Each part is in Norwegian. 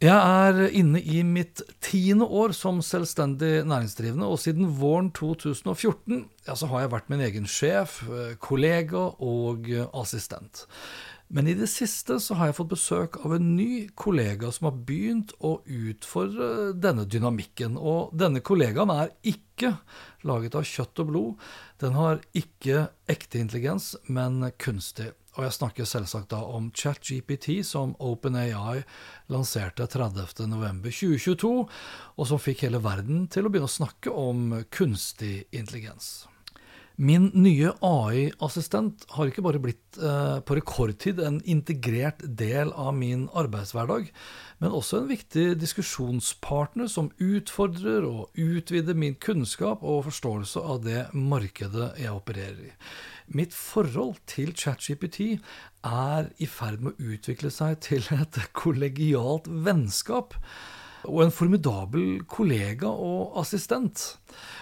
Jeg er inne i mitt tiende år som selvstendig næringsdrivende, og siden våren 2014 ja, så har jeg vært min egen sjef, eh, kollega og assistent. Men i det siste så har jeg fått besøk av en ny kollega som har begynt å utfordre denne dynamikken. Og denne kollegaen er ikke laget av kjøtt og blod. Den har ikke ekte intelligens, men kunstig. Og jeg snakker selvsagt da om ChatGPT, som OpenAI lanserte 30.11.2022, og som fikk hele verden til å begynne å snakke om kunstig intelligens. Min nye AI-assistent har ikke bare blitt eh, på rekordtid en integrert del av min arbeidshverdag, men også en viktig diskusjonspartner som utfordrer og utvider min kunnskap og forståelse av det markedet jeg opererer i. Mitt forhold til ChatGPT er i ferd med å utvikle seg til et kollegialt vennskap og en formidabel kollega og assistent.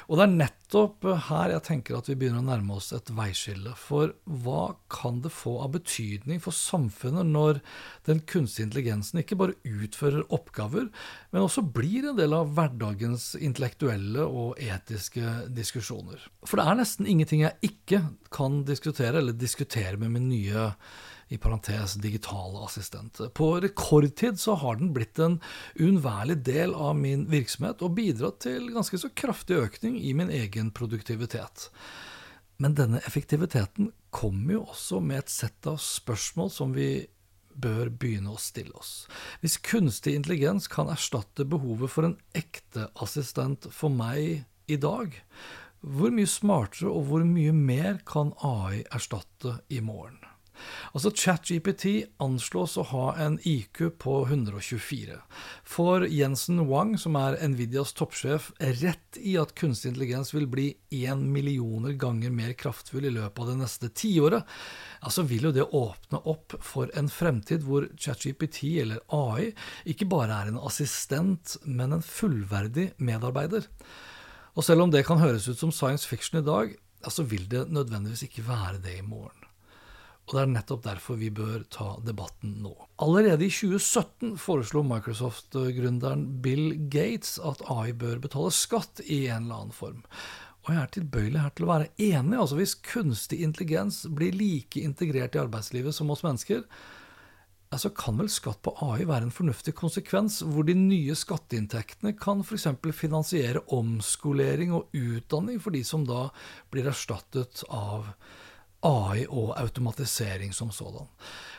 Og det er nettopp her jeg tenker at vi begynner å nærme oss et veiskille. For hva kan det få av betydning for samfunnet når den kunstige intelligensen ikke bare utfører oppgaver, men også blir en del av hverdagens intellektuelle og etiske diskusjoner? For det er nesten ingenting jeg ikke kan diskutere, eller diskutere med min nye i parentes digitale assistent. På rekordtid så har den blitt en uunnværlig del av min virksomhet og bidratt til ganske så kraftig økning i min egen produktivitet. Men denne effektiviteten kommer jo også med et sett av spørsmål som vi bør begynne å stille oss. Hvis kunstig intelligens kan erstatte behovet for en ekte assistent for meg i dag, hvor mye smartere og hvor mye mer kan AI erstatte i morgen? Altså ChatGPT anslås å ha en IQ på 124. For Jensen Wang, som er Nvidias toppsjef, rett i at kunstig intelligens vil bli én millioner ganger mer kraftfull i løpet av det neste tiåret, altså vil jo det åpne opp for en fremtid hvor ChatGPT, eller AI, ikke bare er en assistent, men en fullverdig medarbeider. Og selv om det kan høres ut som science fiction i dag, altså vil det nødvendigvis ikke være det i morgen. Og det er nettopp derfor vi bør ta debatten nå. Allerede i 2017 foreslo Microsoft-gründeren Bill Gates at AI bør betale skatt i en eller annen form. Og jeg er tilbøyelig her til å være enig. altså Hvis kunstig intelligens blir like integrert i arbeidslivet som oss mennesker, så kan vel skatt på AI være en fornuftig konsekvens, hvor de nye skatteinntektene kan f.eks. finansiere omskolering og utdanning for de som da blir erstattet av AI og automatisering som sådan.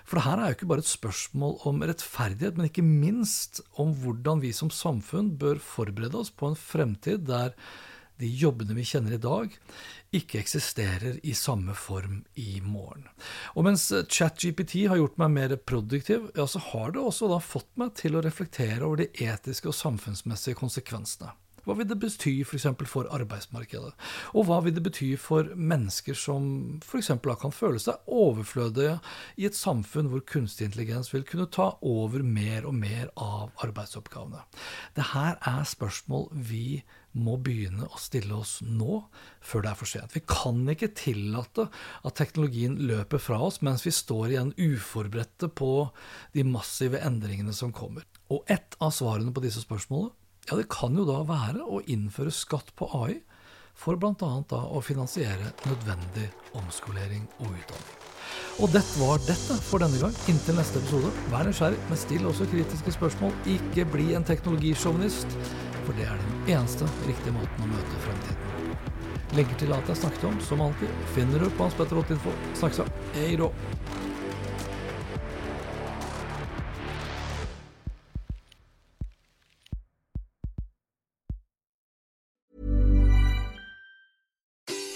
For det her er jo ikke bare et spørsmål om rettferdighet, men ikke minst om hvordan vi som samfunn bør forberede oss på en fremtid der de jobbene vi kjenner i dag, ikke eksisterer i samme form i morgen. Og mens ChatGPT har gjort meg mer produktiv, ja, så har det også da fått meg til å reflektere over de etiske og samfunnsmessige konsekvensene. Hva vil det bety f.eks. For, for arbeidsmarkedet? Og hva vil det bety for mennesker som f.eks. kan føle seg overflødige i et samfunn hvor kunstig intelligens vil kunne ta over mer og mer av arbeidsoppgavene? Det her er spørsmål vi må begynne å stille oss nå, før det er for sent. Vi kan ikke tillate at teknologien løper fra oss mens vi står igjen uforberedte på de massive endringene som kommer. Og ett av svarene på disse spørsmålene ja, det kan jo da være å innføre skatt på AI for bl.a. da å finansiere nødvendig omskolering og utdanning. Og dette var dette for denne gang. Inntil neste episode, vær nysgjerrig, men still også kritiske spørsmål. Ikke bli en teknologisjåvinist, for det er den eneste riktige måten å møte fremtiden på. Til alt jeg snakket om, som alltid, finner du på Hans Petter Ottinfo. Snakkes da. Hei då.